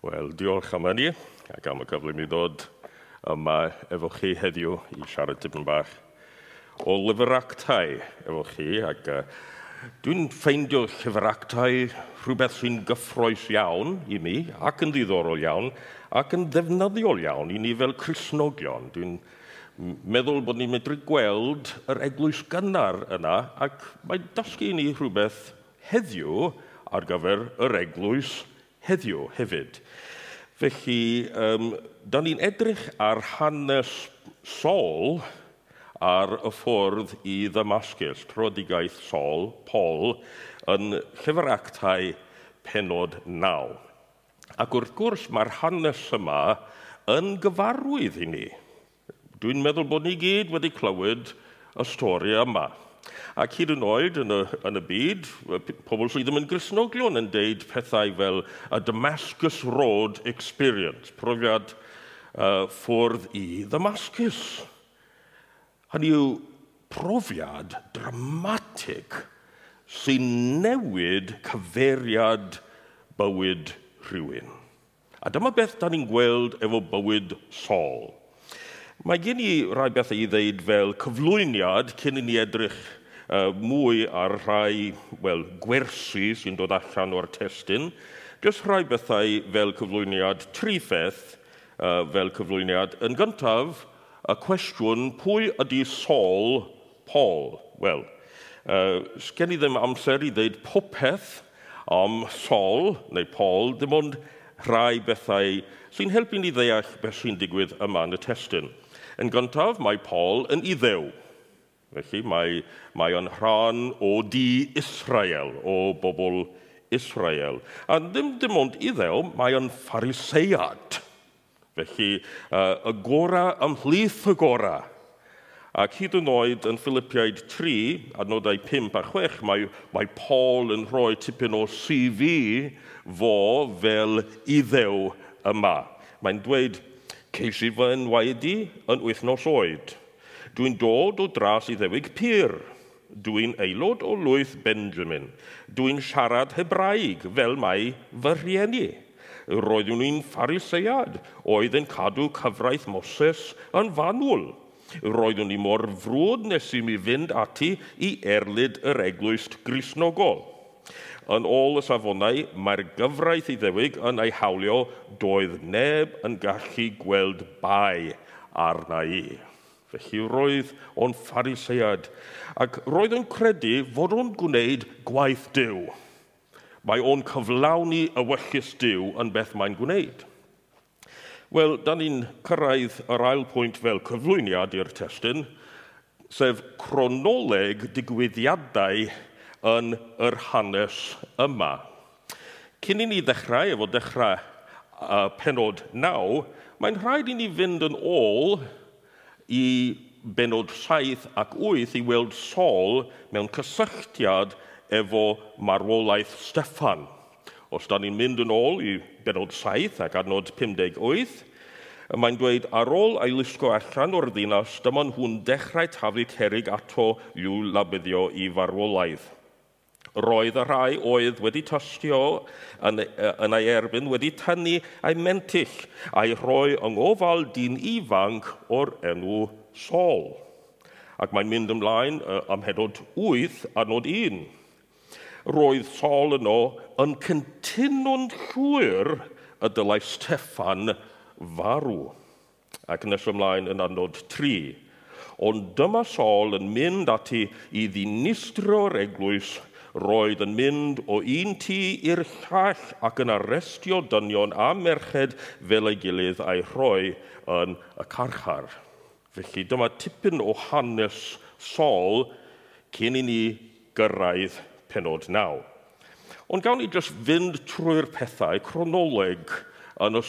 Wel, diolch am hynny ac am y cyfle mi ddod yma efo chi heddiw i siarad tipyn bach o lyfractau efo chi ac uh, dwi'n ffeindio llyfractau rhywbeth sy'n gyffroes iawn i mi ac yn ddiddorol iawn ac yn ddefnyddiol iawn i ni fel Cresnogion. Dwi'n meddwl bod ni'n medru gweld yr eglwys gynnar yna ac mae dysgu i ni rhywbeth heddiw ar gyfer yr eglwys heddiw hefyd. Felly, um, da ni'n edrych ar hanes Saul ar y ffordd i ddymasgus, trodigaeth Saul, Paul, yn llyfr actau penod 9. Ac wrth gwrs mae'r hanes yma yn gyfarwydd i ni. Dwi'n meddwl bod ni gyd wedi clywed y stori yma. Ac hyd yn oed yn y, yn y byd, pobl sydd ddim yn grisnoglion yn deud pethau fel a Damascus Road Experience, profiad uh, ffwrdd i Damascus. Hynny yw profiad dramatig sy'n newid cyferiad bywyd rhywun. A dyma beth da ni'n gweld efo bywyd Saul. Mae gen i rai bethau i ddeud fel cyflwyniad cyn i ni edrych uh, mwy ar rhai well, gwersi sy'n dod allan o'r testyn. Jyst rhai bethau fel cyflwyniad tri uh, fel cyflwyniad. Yn gyntaf, y cwestiwn pwy ydy Saul Paul? Wel, uh, sgen i ddim amser i ddeud popeth am Saul neu Paul, dim ond rhai bethau sy'n helpu ni ddeall beth sy'n digwydd yma yn y testyn. Yn gyntaf, mae Paul yn iddew. Felly mae, mae o'n rhan o di Israel, o bobl Israel. A ddim dim ond iddew, mae o'n phariseiad. Felly, uh, y gora ymhlith y gora. Ac hyd yn oed yn Philippiaid 3, adnodau 5 a 6, mae, mae Paul yn rhoi tipyn o CV fo fel iddew yma. Mae'n dweud Ceis i fy enwaedu yn wythnos oed. Dwi'n dod o dras i ddewig pyr. Dwi'n aelod o lwyth Benjamin. Dwi'n siarad Hebraeg fel mae fy rhieni. Roeddwn i'n phariseiad oedd yn cadw cyfraith Moses yn fanwl. Roeddwn i mor frwd nes i mi fynd ati i erlyd yr eglwys grisnogol yn ôl y safonau, mae'r gyfraith i ddewig yn ei hawlio doedd neb yn gallu gweld bai arna i. Felly roedd o'n phariseiad ac roedd o'n credu fod o'n gwneud gwaith diw. Mae o'n cyflawni y wellus diw yn beth mae'n gwneud. Wel, da ni'n cyrraedd yr ail pwynt fel cyflwyniad i'r testyn, sef cronoleg digwyddiadau yn yr hanes yma. Cyn i ni ddechrau, efo dechrau uh, penod naw, mae'n rhaid i ni fynd yn ôl i benod saith ac wyth i weld Saul mewn cysylltiad efo marwolaeth Steffan. Os da ni'n mynd yn ôl i benod 7 ac adnod 58, mae'n dweud ar ôl ei lusgo allan o'r ddinas, dyma nhw'n dechrau taflu cerig ato yw labuddio i farwolaeth. Roedd y rhai oedd wedi tostio yn, yn ei erbyn wedi tynnu ei mentill a'i rhoi yng ngofal dyn ifanc o'r enw Sol. Ac mae'n mynd ymlaen am hedod 8 a nod 1. Roedd Sol yno yn cyntynwn llwyr y dylai Steffan farw. Ac nes ymlaen yn anod 3 ond dyma Sol yn mynd ati i ddinistro'r o'r eglwys roedd yn mynd o un tŷ i'r llall ac yn arestio dynion a merched fel ei gilydd a'i rhoi yn y carchar. Felly dyma tipyn o hanes Saul cyn i ni gyrraedd penod naw. Ond gawn ni jyst fynd trwy'r pethau cronoleg yn y,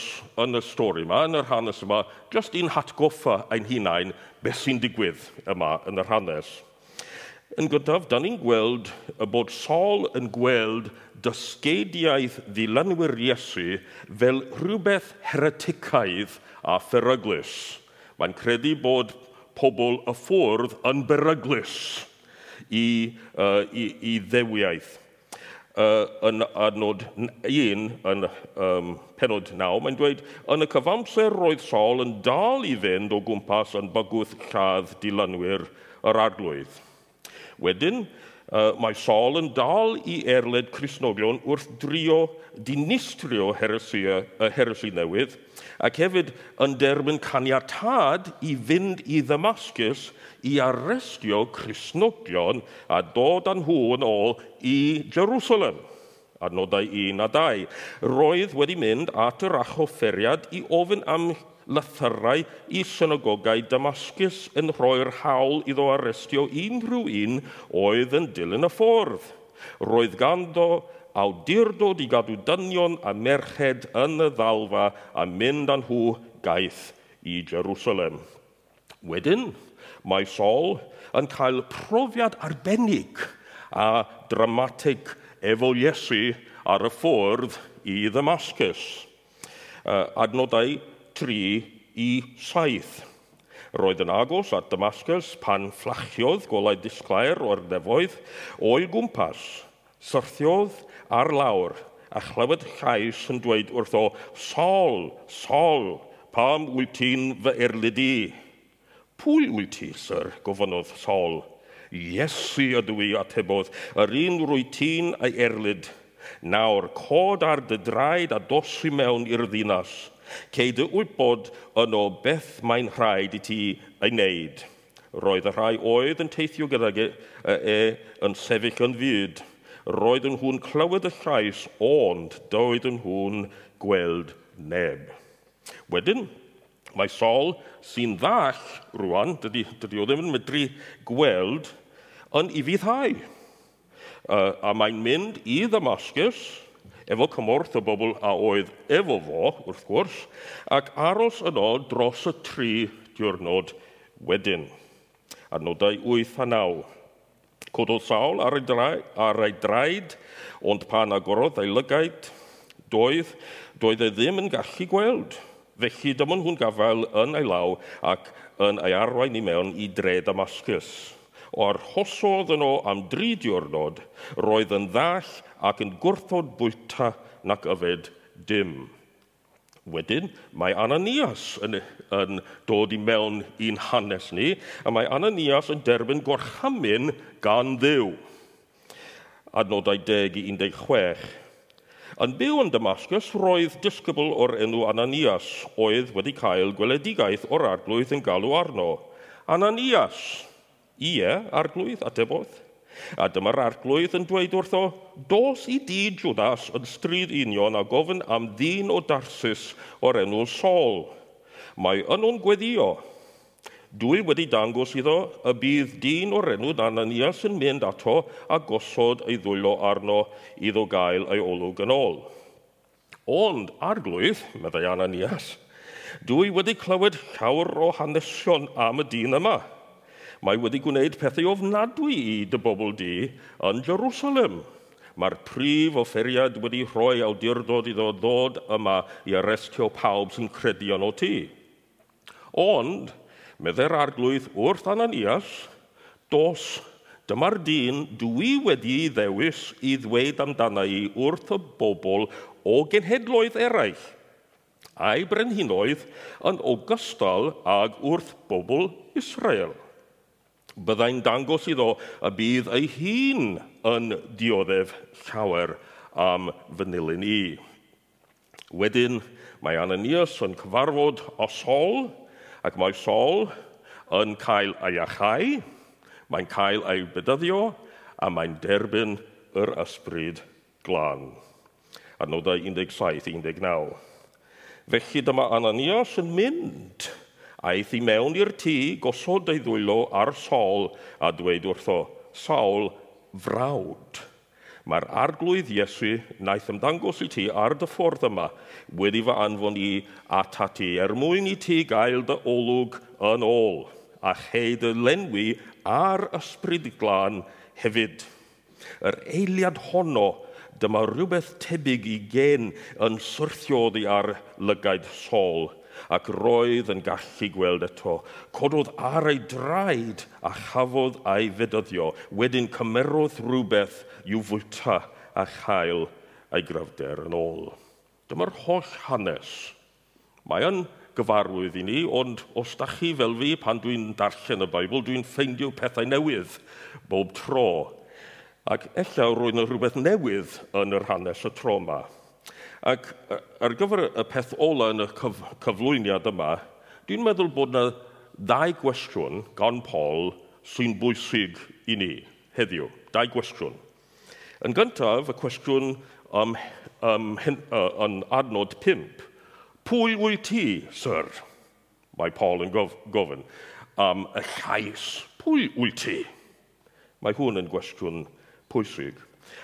yn y stori yma, yn yr hanes yma, jyst un hatgoffa ein hunain beth sy'n digwydd yma yn yr hanes. Yn gyntaf, da ni'n gweld y bod Saul yn gweld dysgeidiaeth ddilanwyr Iesu fel rhywbeth hereticaidd a pheryglus. Mae'n credu bod pobl y ffwrdd yn beryglus i, uh, i, i ddewiaeth. Uh, yn adnod 1, yn um, penod 9, mae'n dweud, yn y cyfamser roedd Saul yn dal i fynd o gwmpas yn bygwth lladd dilynwyr yr arglwydd. Wedyn, uh, mae Saul yn dal i erled Crisnogion wrth drio dinistrio heresia, y heresi newydd, ac hefyd yn derbyn caniatad i fynd i ddymasgus i arestio Crisnogion a dod â nhw yn ôl i Jerusalem adnodau 1 a 2. Roedd wedi mynd at yr achofferiad i ofyn am lythyrau i synagogau Damascus yn rhoi'r hawl iddo arestio unrhyw un oedd yn dilyn y ffordd. Roedd ganddo awdurdod i gadw dynion a merched yn y ddalfa a mynd â nhw gaeth i Jerusalem. Wedyn, mae Saul yn cael profiad arbennig a dramatig efo Iesu ar y ffordd i Ddamascus. Uh, adnodau 3 i 7. Roedd yn agos at Damascus pan fflachiodd golau disglair o'r nefoedd o'i gwmpas, syrthiodd ar lawr a chlywed llais yn dweud wrtho, Sol, Sol, pam wyt ti'n fy erlyd i? Pwy wyt ti, syr, gofynodd Sol. Iesu ydw i atebodd, yr un rwy ti'n ei erlyd. Nawr cod ar dy draed a dosi mewn i'r ddinas. Ceid y wybod yno beth mae'n rhaid i ti ei wneud. Roedd y rhai oedd yn teithio gyda e, e, e yn sefyll yn fyd. Roedd yn hwn clywed y llais, ond doedd yn hwn gweld neb. Wedyn, mae sol sy'n ddall rwan, dydy, dydy o ddim yn medru gweld, yn i fyddhau. Uh, a mae'n mynd i Ddamascus, efo cymorth y bobl a oedd efo fo, wrth gwrs, ac aros yno dros y tri diwrnod wedyn. Adnodau 8 a 9. Cododd Sawl ar ei, draed, ar ei draed, ond pan agorodd ei lygaid, doedd, doedd e ddim yn gallu gweld. Felly dyma nhw'n gafael yn ei law ac yn ei arwain i mewn i dre Damascus o arhosodd yno am dri diwrnod, roedd yn ddall ac yn gwrthod bwyta nac yfed dim. Wedyn, mae Ananias yn, yn dod i mewn i'n hanes ni, a mae Ananias yn derbyn gorchamin gan ddiw. Adnodau 10 i 16. Yn byw yn Damascus, roedd disgybl o'r enw Ananias, oedd wedi cael gweledigaeth o'r arglwydd yn galw arno. Ananias, Ie, arglwydd atebodd. A dyma'r arglwydd yn dweud wrtho, dos i di Judas yn stryd union a gofyn am ddyn o darsus o'r enw Sol. Mae ynnw'n gweddio. Dwi wedi dangos iddo y bydd dyn o'r enw Ananias yn mynd ato a gosod ei ddwylo arno iddo gael ei olwg yn ôl. Ond arglwydd, meddai Ananias, dwi wedi clywed llawer o hanesion am y dyn yma – Mae wedi gwneud pethau ofnadwy i dy bobl di yn Jerusalem. Mae'r prif offeriad wedi rhoi awdurdod iddo ddod yma i arestio pawb sy'n credu yn o ti. Ond, medde'r arglwydd wrth Ananias, dos Dyma'r dyn dwi wedi ei ddewis i ddweud amdana i wrth y bobl o genhedloedd eraill a'i brenhinoedd yn ogystal ag wrth bobl Israel byddai'n dangos iddo y bydd ei hun yn dioddef llawer am fy i. Wedyn mae Ananias yn cyfarfod o Sol, ac mae Sol yn cael ei achau, mae'n cael ei bydyddio, a mae'n derbyn yr ysbryd glân. Adnodau 17-19. Felly dyma Ananias yn mynd Aeth i mewn i'r tŷ, gosod ei ddwylo ar Saul a dweud wrtho, Saul, frawd. Mae'r arglwydd Iesu naeth ymddangos i ti ar dy ffordd yma wedi fy anfon i at ati er mwyn i ti gael dy olwg yn ôl a chei dy lenwi ar ysbryd glân hefyd. Yr eiliad honno dyma rhywbeth tebyg i gen yn syrthiodd i ar lygaid Saul – ac roedd yn gallu gweld eto. Cododd ar ei draed a chafodd ei fedyddio. Wedyn cymerodd rhywbeth i'w fwyta a chael ei gryfder yn ôl. Dyma'r holl hanes. Mae yn gyfarwydd i ni, ond os da chi fel fi pan dwi'n darllen y Beibl, dwi'n ffeindio pethau newydd bob tro. Ac ella roedd yna rhywbeth newydd yn yr hanes y tro yma. Ac ar gyfer y peth ola yn y cyf cyflwyniad yma, dwi'n meddwl bod yna ddau gwestiwn gan Paul sy'n bwysig i ni heddiw. Dau gwestiwn. Yn gyntaf, y cwestiwn um, um, hyn, uh, yn adnod 5. Pwy wyt ti, sir? Mae Paul yn gof gofyn. Um, y llais, pwy wyt ti? Mae hwn yn gwestiwn pwysig.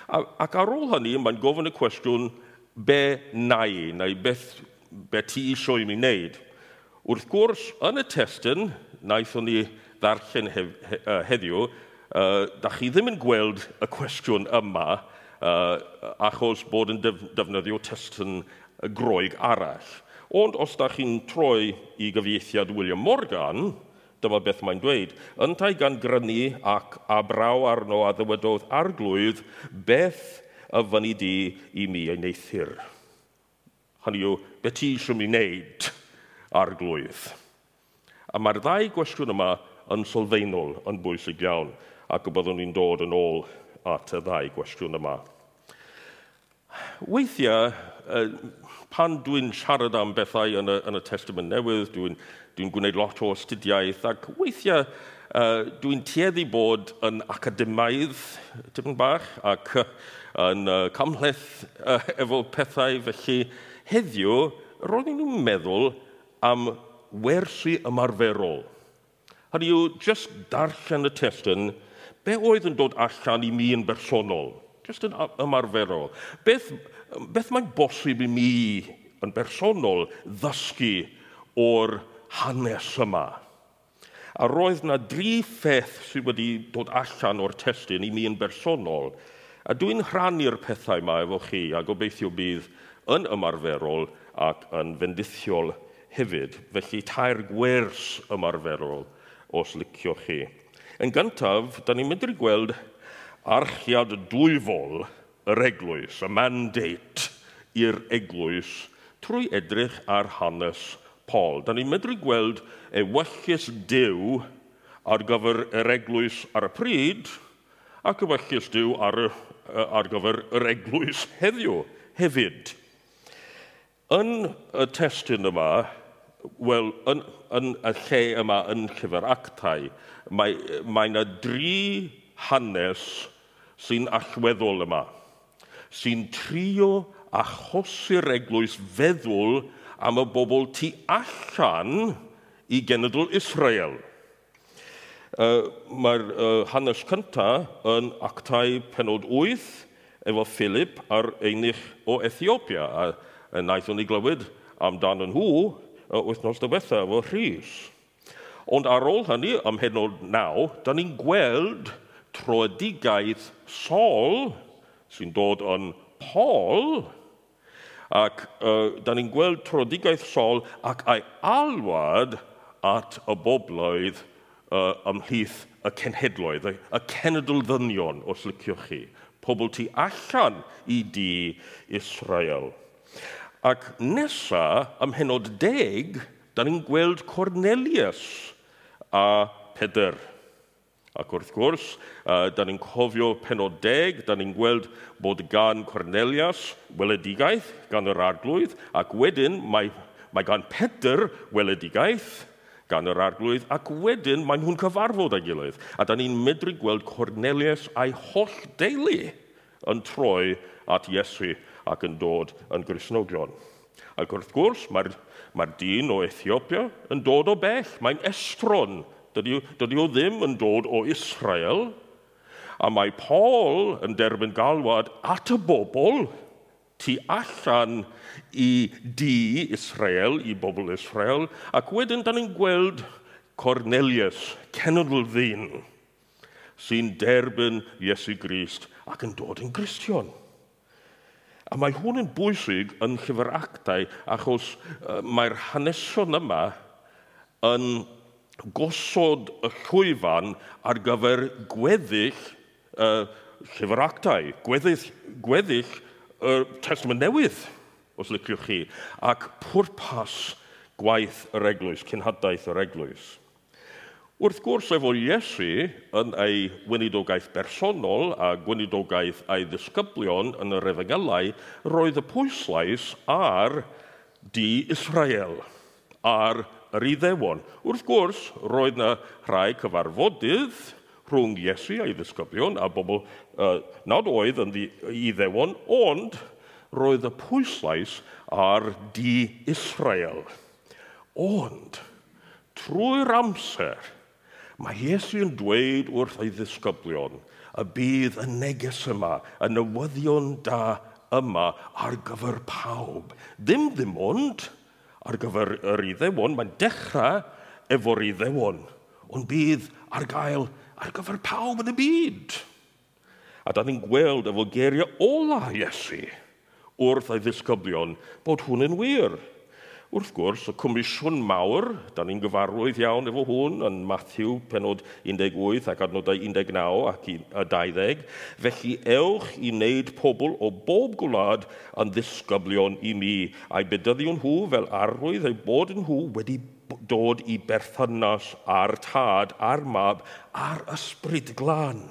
A, ac ar ôl hynny, mae'n gofyn y cwestiwn, be nau neu beth, be ti eisiau i mi wneud. Wrth gwrs, yn y testyn, naethon ni ddarllen hef, he, uh, heddiw, uh, da chi ddim yn gweld y cwestiwn yma uh, achos bod yn def, defnyddio testyn groeg arall. Ond os da chi'n troi i gyfieithiad William Morgan, dyma beth mae'n dweud, yntau gan grynu ac a braw arno a ddywedodd arglwydd beth a fyny di i mi ei neithir. Hynny yw, beth ti eisiau mi wneud ar glwydd? A mae'r ddau gwestiwn yma yn sylfaenol yn bwysig iawn, ac y byddwn ni'n dod yn ôl at y ddau gwestiwn yma. Weithiau, pan dwi'n siarad am bethau yn y, yn y testament newydd, dwi'n dwi, gwneud lot o astudiaeth, ac weithiau Uh, Dwi'n tueddu bod yn academaidd tipyn bach ac uh, yn uh, camhleth uh, efo pethau felly heddiw roeddwn nhw'n meddwl am wersi ymarferol. Hynny yw, just darllen y testyn, be oedd yn dod allan i mi yn bersonol? Just yn ymarferol. Beth, beth mae'n bosib i mi yn bersonol ddysgu o'r hanes yma? A roedd yna dri pheth sydd wedi dod allan o'r testyn i mi yn bersonol. A dwi'n rhannu'r pethau yma efo chi a gobeithio bydd yn ymarferol ac yn fendithiol hefyd. Felly tair gwers ymarferol os licio chi. Yn gyntaf, da ni'n medru gweld archiad dwyfol yr eglwys, y mandate i'r eglwys, trwy edrych ar hanes Paul. Da ni'n medru gweld e wellus Dyw ar gyfer yr eglwys ar y pryd ac y wellus Dyw ar, ar gyfer yr eglwys heddiw hefyd. Yn y testyn yma, wel, yn, yn y lle yma yn llyfr actau, mae, mae yna dri hanes sy'n allweddol yma, sy'n trio achosi'r eglwys feddwl am y bobl tu allan i genedl Israel. Uh, Mae'r uh, hanes cyntaf yn actau penod 8 efo Philip a'r einich o Ethiopia. A, a wnaethon ni glywed amdan nhw uh, wythnos diwethaf efo Rhys. Ond ar ôl hynny, ym henod naw, da ni'n gweld troedigaeth Sol sy'n dod yn Paul, Ac uh, da ni'n gweld trodigaeth sol ac a'i alwad at y bobloedd uh, ymhlith y cenhedloedd, y cenedl ddynion, os liciwch chi, pobl tu allan i di Israel. Ac nesa, ym henod deg, da ni'n gweld Cornelius a Peder. Ac wrth gwrs, uh, da ni'n cofio penod deg, da ni'n gweld bod gan Cornelius weledigaeth gan yr arglwydd, ac wedyn mae, mae gan Pedr weledigaeth gan yr arglwydd, ac wedyn mae nhw'n cyfarfod â'i gilydd. A da ni'n medru gweld Cornelius a'i holl deulu yn troi at Iesu ac yn dod yn Grisnogion. Ac wrth gwrs, mae'r mae dyn o Ethiopia yn dod o bell. Mae'n estron Dydy, dydy o ddim yn dod o Israel, a mae Paul yn derbyn galwad at y bobl tu allan i di Israel, i bobl Israel, ac wedyn da ni'n gweld Cornelius, cenedl ddyn, sy'n derbyn Iesu Grist ac yn dod yn Gristion. A mae hwn yn bwysig yn llyfr actau achos uh, mae'r hanesion yma yn gosod y llwyfan ar gyfer gweddill uh, llyfr actau, gweddill, gweddill y testament newydd, os liciwch chi, ac pwrpas gwaith yr eglwys, cynhadaeth yr eglwys. Wrth gwrs, efo Iesu yn ei weinidogaeth bersonol a gweinidogaeth ei ddisgyblion yn yr efengelau, roedd y pwyslais ar di Israel, ar Israel yr iddewon. Wrth gwrs, roedd yna rhai cyfarfodydd rhwng Iesu a'i ddisgyblion a bobl uh, nad oedd yn iddewon, ond roedd y pwyslais ar di Israel. Ond, trwy'r amser, mae Iesu yn dweud wrth ei ddisgyblion y bydd y neges yma, y newyddion da yma ar gyfer pawb. Ddim ddim ond ar gyfer yr iddewon, mae'n dechrau efo'r iddewon, ond bydd ar gael ar gyfer pawb yn y byd. A da ni'n gweld efo geiriau ola Iesu wrth ei ddisgyblion bod hwn yn wir. Wrth gwrs, y Cwmisiwn Mawr, da ni'n gyfarwydd iawn efo hwn yn Matthew penod 18 ac adnodau 19 ac 20, felly ewch i wneud pobl o bob gwlad yn ddisgyblion i mi, a'i bedyddion nhw fel arwydd eu bod yn nhw wedi dod i berthynas a'r tad, a'r mab, a'r ysbryd glân.'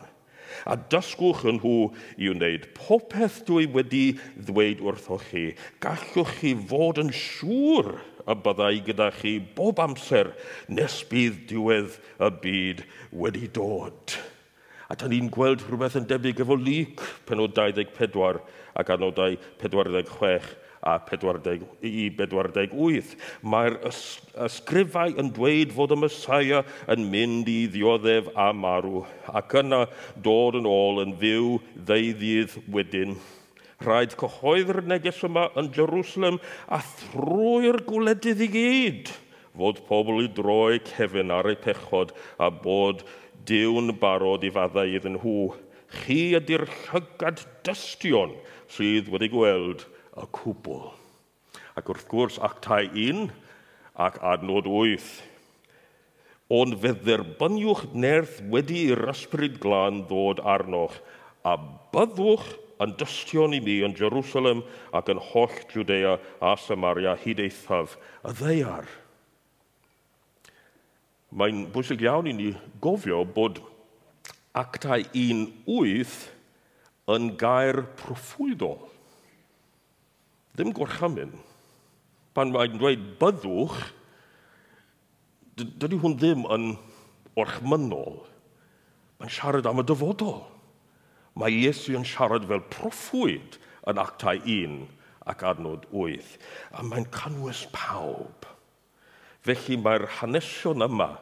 a dysgwch yn nhw i wneud popeth dwi wedi ddweud wrthoch chi. Gallwch chi fod yn siŵr y byddai gyda chi bob amser nes bydd diwedd y byd wedi dod. A da ni'n gweld rhywbeth yn debyg efo lyc penod 24 ac anodau 46 a 40, i 48. Mae'r ysgrifau yn dweud fod y Messiah yn mynd i ddioddef a marw, ac yna dod yn ôl yn fyw ddeuddydd wedyn. Rhaid cyhoeddi'r neges yma yn Jerusalem a thrwy'r gwledydd i gyd fod pobl i droi cefn ar eu pechod a bod diwn barod i faddau iddyn nhw. Chi ydy'r llygad dystion sydd wedi gweld y cwbl. Ac wrth gwrs, actau 1 ac adnod 8. Ond fe dderbyniwch nerth wedi i'r ysbryd glân ddod arnoch, a byddwch yn dystion i mi yn Jerusalem ac yn holl Judea a Samaria hyd eithaf y ddeiar. Mae'n bwysig iawn i ni gofio bod actau 1.8 yn gair proffwydol ddim gorchamyn. Pan mae'n dweud byddwch, dydy hwn ddim yn orchmynol. Mae'n siarad am y dyfodol. Mae Iesu yn siarad fel proffwyd yn actau 1 ac adnod 8. A mae'n canwys pawb. Felly mae'r hanesion yma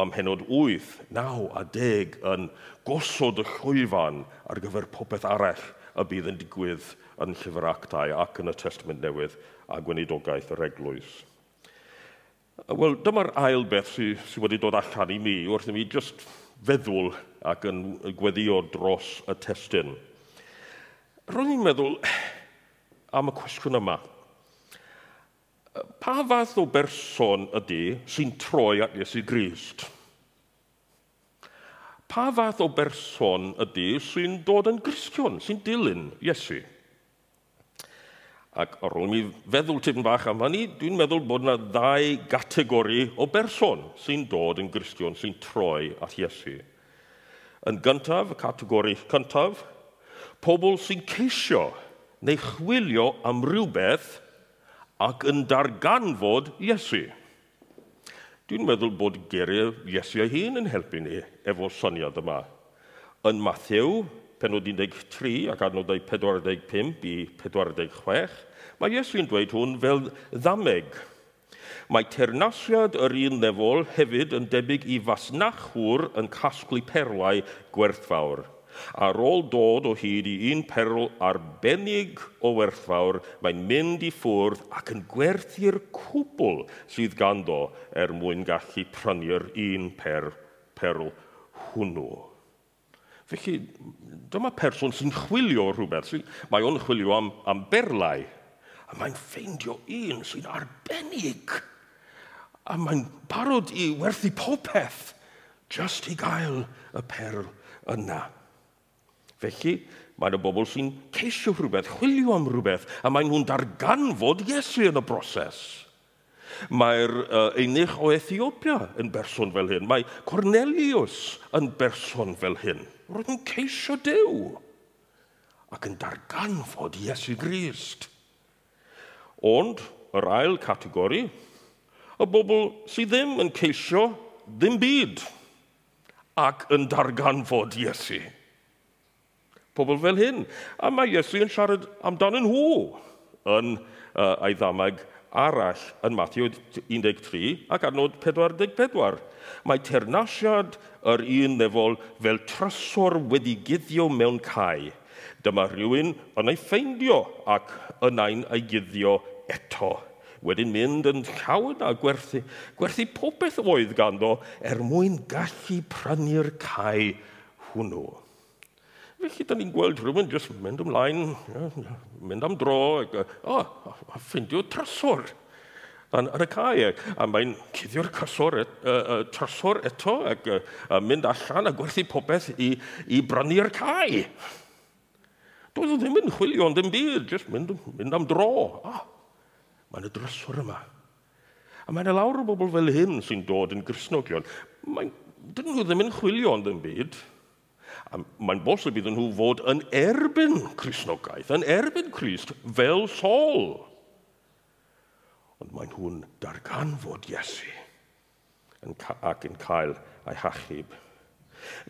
am henod 8, 9 a 10 yn gosod y llwyfan ar gyfer popeth arall y bydd yn digwydd yn llyfr actau ac yn y testament newydd a gweinidogaeth yr eglwys. Wel, dyma'r ail beth sydd sy wedi dod allan i mi wrth i mi just feddwl ac yn gweddio dros y testyn. Ro'n i'n meddwl am y cwestiwn yma. Pa fath o berson ydy sy'n troi at Iesu Grist? Pa fath o berson ydy sy'n dod yn gristion, sy'n dilyn Iesu? Ac ar ôl mi feddwl tipyn bach am hynny, dwi'n meddwl bod yna ddau gategori o berson sy'n dod yn gristion sy'n troi at Iesu. Yn gyntaf, y categori cyntaf, pobl sy'n ceisio neu chwilio am rhywbeth ac yn darganfod Iesu. Dwi'n meddwl bod geiriau Iesu ei hun yn helpu ni efo syniad yma. Yn Matthew, 13 ac adnodau 45 i 46, mae Iesu'n dweud hwn fel ddameg. Mae ternasiad yr un lefol hefyd yn debyg i fasnachwr yn casglu perlau gwerthfawr. Ar ôl dod o hyd i un perl arbennig o werthfawr, mae'n mynd i ffwrdd ac yn gwerthu'r cwbl sydd ganddo er mwyn gallu prynu'r un per, perl hwnnw. Felly, dyma person sy'n chwilio rhywbeth. Mae o'n chwilio am, am berlau. A mae'n ffeindio un sy'n arbennig. A mae'n barod i werthu popeth just i gael y perl yna. Felly, mae'n y bobl sy'n ceisio rhywbeth, chwilio am rhywbeth, a mae nhw'n darganfod Iesu yn y broses. Mae'r uh, einych o Ethiopia yn berson fel hyn. Mae Cornelius yn berson fel hyn roedd nhw'n ceisio dew ac yn darganfod Iesu Grist. Ond, yr ail categori, y bobl sydd ddim yn ceisio ddim byd ac yn darganfod Iesu. Pobl fel hyn. A mae Iesu yn siarad amdano nhw yn uh, ei ddamag arall yn Matthew 13 ac adnod 44. Mae ternasiad yr un nefol fel trysor wedi guddio mewn cae. Dyma rhywun yn ei ffeindio ac yna'n ei guddio eto. Wedyn mynd yn llawn a gwerthu, gwerthu popeth oedd ganddo er mwyn gallu prynu'r cae hwnnw. Felly, da ni'n gweld rhywun jyst mynd ymlaen, mynd am dro, ac, o, a ffindio trasor yn, yn y cae. A mae'n cuddio'r trasor, et, uh, trasor eto ac uh, mynd allan a gwerthu popeth i, i brynu'r cae. Doedd o ddim yn chwilio ond yn byd, jyst mynd, mynd am dro. Ah, mae'n y drysor yma. A mae'n y lawr o bobl fel hyn sy'n dod yn grisnogion. Mae'n, dyn nhw ddim yn chwilio ond yn byd. Mae'n bosib iddyn nhw fod yn erbyn Crisnogaeth, yn erbyn Crist fel Saul. Ond mae nhw'n darganfod Iesu ac yn cael ei hachub.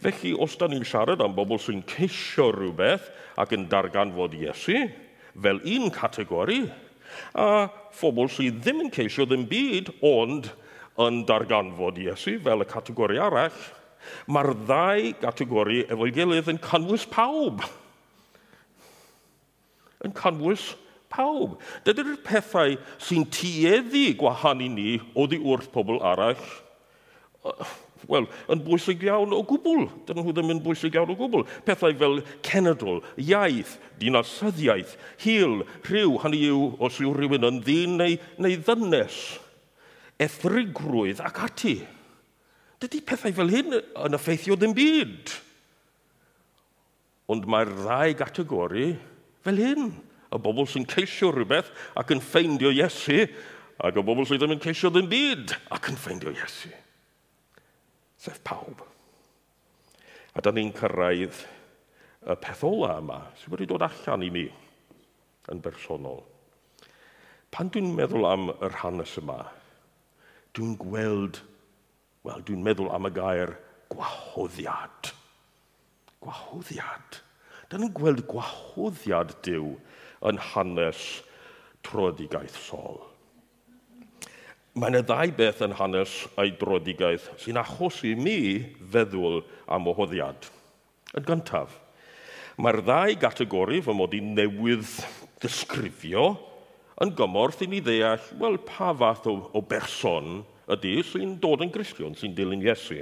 Felly, os da ni'n siarad am bobl sy'n ceisio rhywbeth ac yn darganfod Iesu fel un categori, a phobl sydd ddim yn ceisio ddim byd, ond yn darganfod Iesu fel y categori arall, Mae'r ddau gategori efo'i gilydd yn cynnwys pawb. Yn cynnwys pawb. Dydy'r pethau sy'n tueddu gwahanu ni oddi wrth pobl arall, wel, yn bwysig iawn o gwbl. Dyn nhw ddim yn bwysig iawn o gwbl. Pethau fel cenedl, iaith, dinasyddiaeth, hil, rhyw, hynny yw os yw rhywun yn ddyn neu, neu ddynes, ethrigrwydd ac ati. Dydy pethau fel hyn yn effeithio ddim byd. Ond mae'r ddau gategori fel hyn. Y bobl sy'n ceisio rhywbeth ac yn ffeindio Iesu, ac y bobl sydd ddim yn ceisio ddim byd ac yn ffeindio Iesu. Sef pawb. A da ni'n cyrraedd y peth ola yma sydd wedi dod allan i mi yn bersonol. Pan dwi'n meddwl am yr hanes yma, dwi'n gweld Wel, dwi'n meddwl am y gair gwahoddiad. Gwahoddiad. Da ni'n gweld gwahoddiad Dyw yn hanes trodigaeth Sol. Mae yna ddau beth yn hanes ei drodigaeth sy'n achos i mi feddwl am ohoddiad. Yn gyntaf, mae'r ddau gategori fy mod i newydd ddisgrifio yn gymorth i ni ddeall, wel, pa fath o, o berson ydy sy'n dod yn Grisiwn, sy'n dilyn Iesu.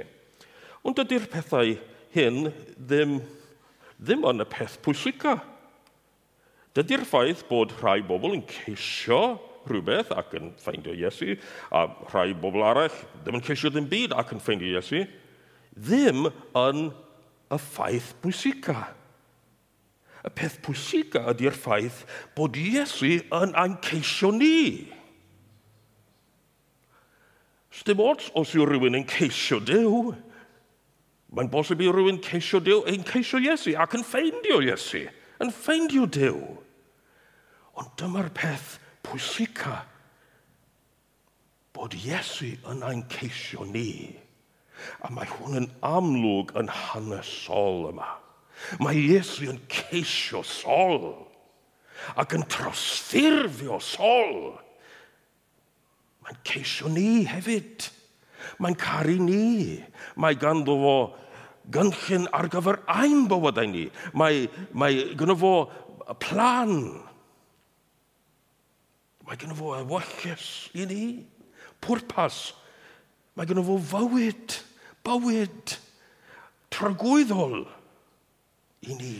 Ond ydy'r pethau hyn ddim, ddim yn y peth pwysica. Dydy'r ffaith bod rhai bobl yn ceisio rhywbeth ac yn ffeindio Iesu, a rhai bobl arall ddim yn ceisio ddim byd ac yn ffeindio Iesu, ddim yn y ffaith pwysica. Y peth pwysica ydy'r ffaith bod Iesu yn ein ceisio ni. Dim ots os yw rhywun yn ceisio Dyw. Mae'n bosib i rhywun ceisio Dyw, ein ceisio Iesu ac yn ffeindio Iesu, yn ffeindio Dyw. Ond dyma'r peth pwysica bod Iesu yn ein ceisio ni. A mae hwn yn amlwg yn hanesol yma. Mae Iesu yn ceisio sol ac yn trosthurfio sol. Sol Mae'n ceisio ni hefyd. Mae'n caru ni. Mae ganddo fo gynllun ar gyfer ein bywydau ni. Mae, mae gynno fo plan. Mae gynno fo ewyllus i ni. Pwrpas. Mae gynno fo fywyd. Bywyd. Tragwyddol i ni.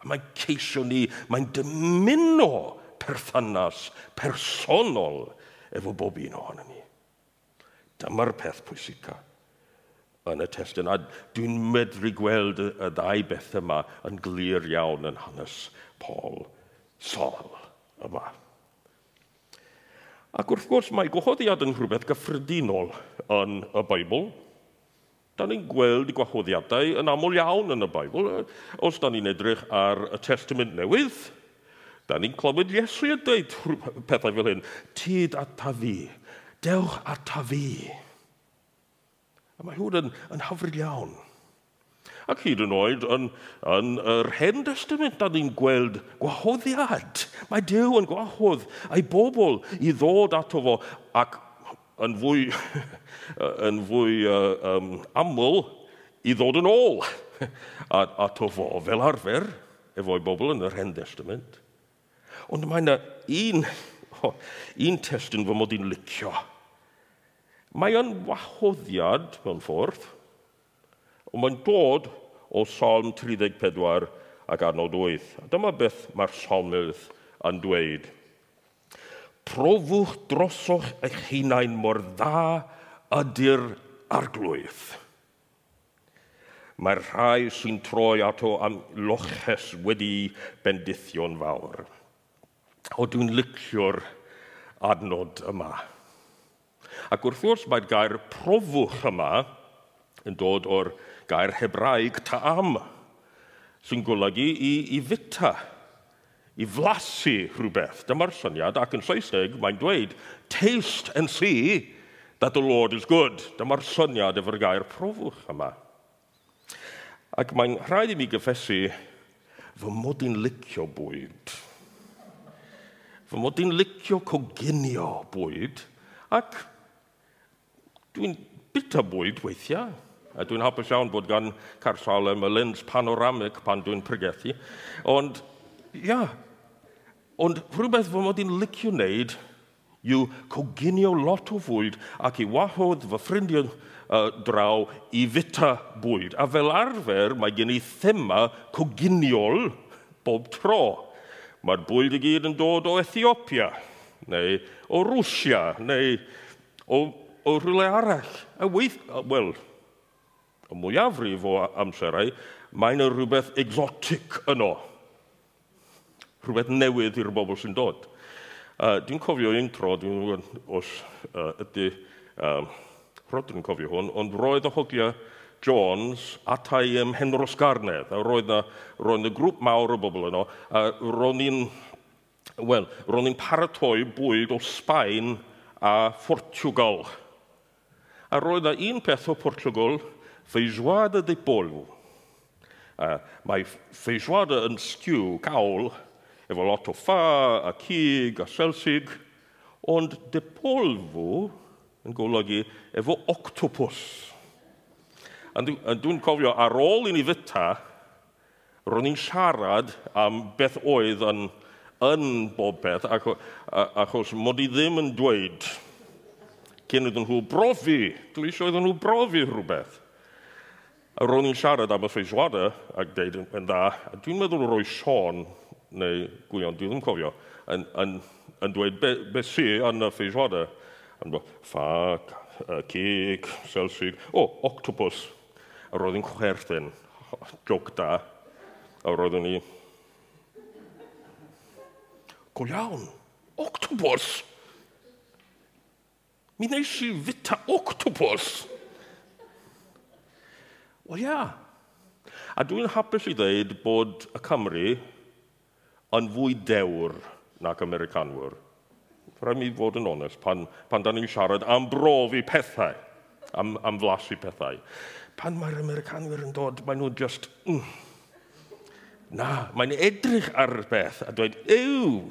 A mae'n ceisio ni, mae'n dymuno perthynas personol efo bob un ohono ni. Dyma'r peth pwysica yn y testyn. A dwi'n medru gweld y ddau beth yma yn glir iawn yn hanes Paul Sol yma. Ac wrth gwrs mae gwahoddiad yn rhywbeth gyffredinol yn y Beibl. Da ni'n gweld gwahoddiadau yn aml iawn yn y Beibl. Os da ni'n edrych ar y Testament Newydd, Da ni'n clywed Iesu yn dweud pethau fel hyn. Tyd ata fi. Dewch ata fi. A mae hwn yn, yn hyfryd iawn. Ac hyd yn oed yn, yn yr hen testament da ni'n gweld gwahoddiad. Mae Dyw yn gwahodd ei bobl i ddod ato fo ac yn fwy, yn fwy uh, um, aml i ddod yn ôl ato fo fel arfer efo'i bobl yn yr hen testament. Ond mae yna un, oh, un testyn fy mod i'n licio. Mae o'n wahoddiad mewn ffordd, ond mae'n dod o Psalm 34 ac arnod 8. A dyma beth mae'r psalmydd yn dweud. Profwch drosoch eich hunain mor dda ydy'r arglwydd. Mae'r rhai sy'n troi ato am loches wedi bendithio'n fawr o dwi'n licio'r adnod yma. Ac wrth gwrs mae'r gair profwch yma yn dod o'r gair Hebraeg ta'am, sy'n golygu i, i fita, i flasu rhywbeth. Dyma'r syniad, ac yn Saesneg mae'n dweud, taste and see that the Lord is good. Dyma'r syniad efo'r gair profwch yma. Ac mae'n rhaid i mi gyffesu fy mod i'n licio bwyd. Fy mod i'n licio coginio bwyd, ac dwi'n bita bwyd weithiau. A dwi'n hapus iawn bod gan carsawl y lens panoramic pan dwi'n pregethu. Ond, ia, ond rhywbeth fy mod i'n licio wneud yw coginio lot o fwyd ac i wahodd fy ffrindiau uh, draw i fita bwyd. A fel arfer, mae gen i thema coginiol bob tro. Mae'r bwyd i gyd yn dod o Ethiopia, neu o Rwsia, neu o, o rhywle arall. A weith, wel, y mwyafrif o amserau, mae yna rhywbeth exotic yno. Rhywbeth newydd i'r bobl sy'n dod. Uh, dwi'n cofio un tro, dwi'n gwybod os uh, ydy um, Rodr yn cofio hwn, ond roedd y hogiau Jones atai ym Henros Garnedd. A roedd na, roedd na grŵp mawr o bobl yno, a ro'n ni'n well, ro'n i'n paratoi bwyd o Sbaen a Portugal. A roedd na un peth o Portugal, feijoada de polvo. Uh, mae feijoada yn stew cawl, efo lot o ffa, a cig, a selsig, ond de polvo yn golygu efo octopus a dwi'n cofio ar ôl i ni fyta, ro'n i'n siarad am beth oedd yn, yn bob peth, achos, mod i ddim yn dweud cyn iddyn nhw brofi. Dwi eisiau iddyn nhw brofi rhywbeth. A ro'n i'n siarad am y ffeiswada ac deud yn dda, a dwi'n meddwl roi Sean, neu gwion, dwi ddim cofio, yn, yn, yn dweud beth be sy yn y ffeiswada. Yn dweud, ffac, uh, cig, selsig, o, oh, octopus a roedd hi'n chwerthin, joc da, a roeddwn i... Go iawn, octopus! Mi wneis i fita octopus! Wel ia. A dwi'n hapus i ddweud bod y Cymru yn fwy dewr nac Americanwyr. Rhaid mi fod yn onest pan, pan da ni'n siarad am brofi pethau, am, am flasu pethau pan mae'r Americanwyr yn dod, maen nhw just... Mm. Na, mae'n edrych ar beth a dweud, ew!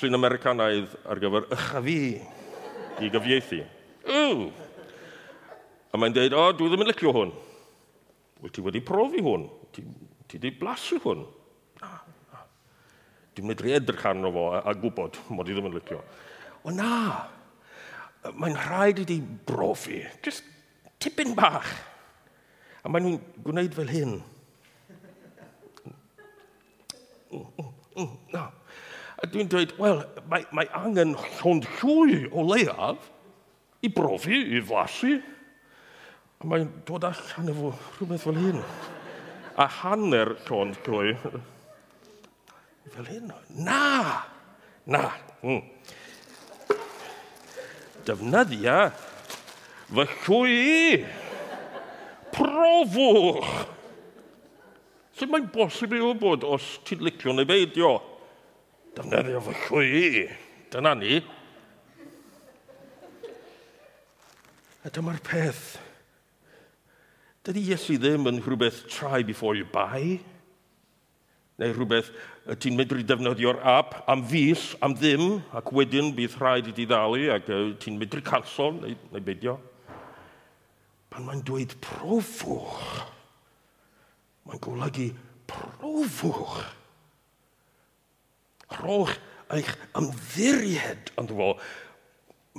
Sy'n Americanaidd ar gyfer ychafu i gyfieithu. Ew! A mae'n dweud, o, dwi ddim yn licio hwn. Wyt ti wedi profi hwn? Ti, ti wedi blasu hwn? Na, na. Dwi'n medru edrych arno fo a, a gwybod, mod i ddim yn licio. O na, mae'n rhaid i di brofi. Just tipyn bach. A maen nhw'n gwneud fel hyn. Mm, mm, mm, no. A dwi'n dweud, wel, mae, mae angen llond llwy o leiaf i brofi, i flasu. A mae'n dod allan efo rhywbeth fel hyn. A hanner llond llwy. Fel hyn. Na! Na! Mm. Defnyddia Fy chwi! Profwch! Sut mae'n bosib i bod os ti'n licio neu beidio? Defnyddio fy chwi! Dyna ni. A dyma'r peth. Dydy Iesu ddim yn rhywbeth try before you buy, neu rhywbeth ti'n medru defnyddio'r app am fus, am ddim, ac wedyn bydd rhaid i ti ddalu, ac uh, ti'n medru cansol, neu, neu beidio. Pan mae'n dweud profwch, mae'n golygu profwch. Rhoch eich ymddiried ynddo fo.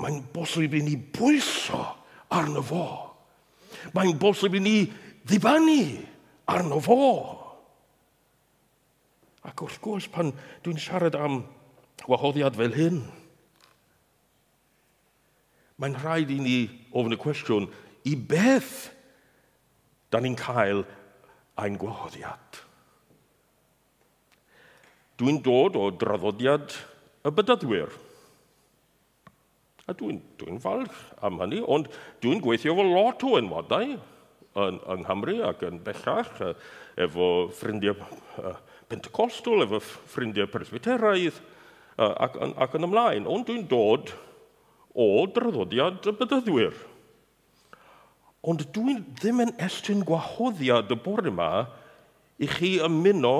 Mae'n bosib i ni bwyso arno fo. Mae'n bosib i ni ddifannu arno fo. Ac wrth gwrs, pan dwi'n siarad am wahoddiad fel hyn, mae'n rhaid i ni ofyn y cwestiwn, i beth da ni'n cael ein gwahoddiad. Dwi'n dod o draddodiad y bydyddwyr. A dwi'n dwi, n, dwi n falch am hynny, ond dwi'n gweithio efo lot o enwadau yn, yng Nghymru ac yn bellach, e, efo ffrindiau e, Pentecostal, efo ffrindiau Presbyteraidd, e, ac, ac yn ymlaen. Ond dwi'n dod o draddodiad y bydyddwyr. Ond dwi'n ddim yn estyn gwahoddiad y bore yma i chi ymuno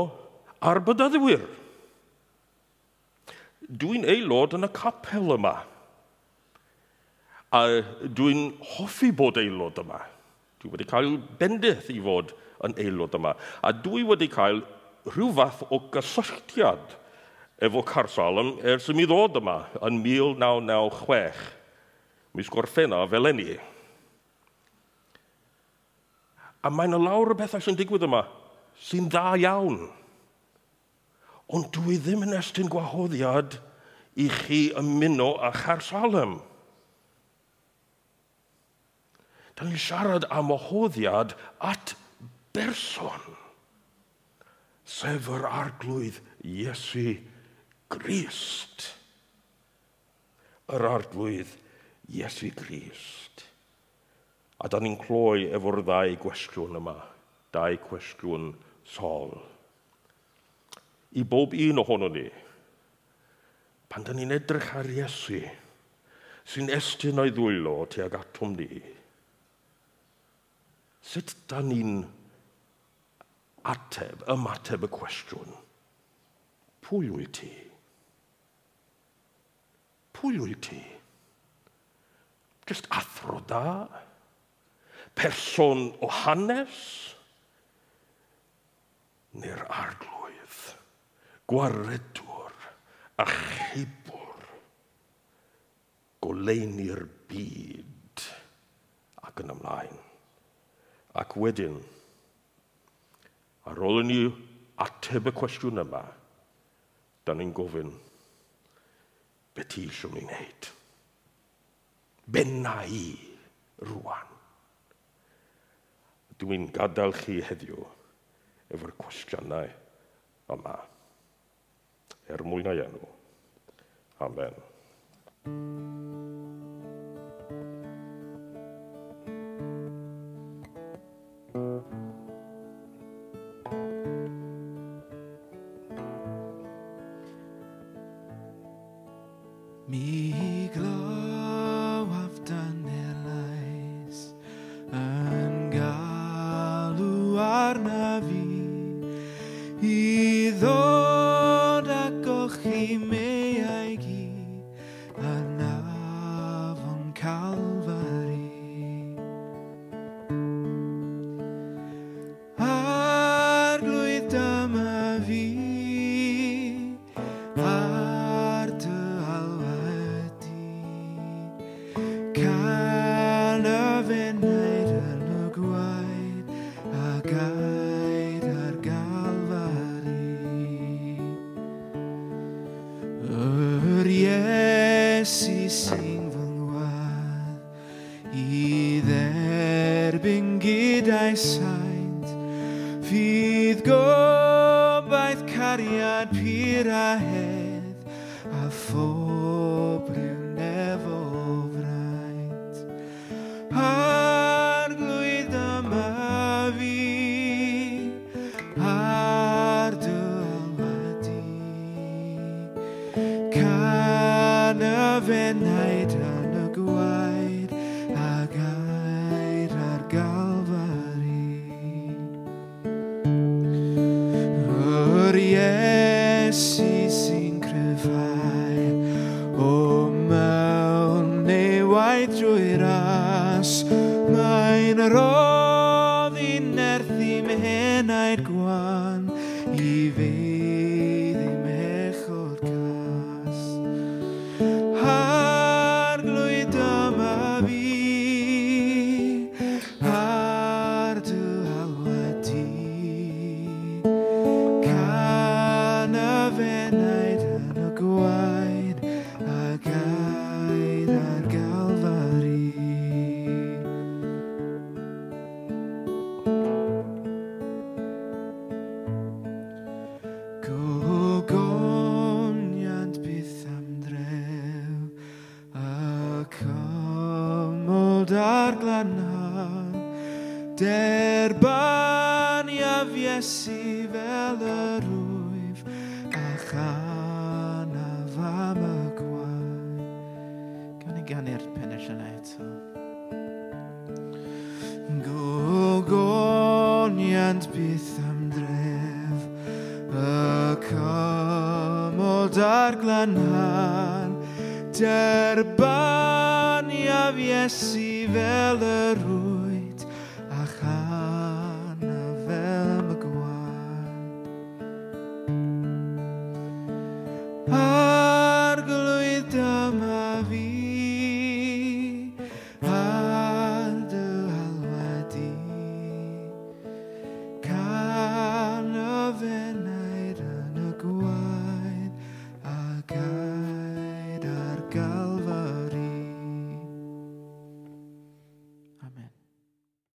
ar bydyddwyr. Dwi'n aelod yn y capel yma. A dwi'n hoffi bod aelod yma. Dwi wedi cael bendith i fod yn aelod yma. A dwi wedi cael rhyw fath o gysylltiad efo Carsalem ers i mi ddod yma yn 1996. Mis Gorffennaf fel enni. A mae yna lawr o bethau sy'n digwydd yma sy'n dda iawn. Ond dwi ddim yn estyn gwahoddiad i chi ymuno â Charsalem. Da ni'n siarad am ohoddiad at berson, sef yr arglwydd Iesu Grist. Yr arglwydd Iesu Grist. A da ni'n cloi efo'r ddau gwestiwn yma, dau cwestiwn sol. I bob un ohono ni, pan da ni'n edrych ar Iesu, sy'n estyn o'i ddwylo tuag atwm ni, sut da ni'n ateb, ymateb y cwestiwn? Pwy wyt ti? Pwy wyt ti? Just athro da? person o hanes neu'r arglwydd, gwaredwr a chybwr, goleini'r byd ac yn ymlaen. Ac wedyn, ar ôl i ni ateb y cwestiwn yma, da ni'n gofyn, be ti eisiau ni wneud? Benna i rwan? Dwi'n gadael chi heddiw efo'r cwestiynau yma. Er mwyn ei enw. Amen. Amen. go.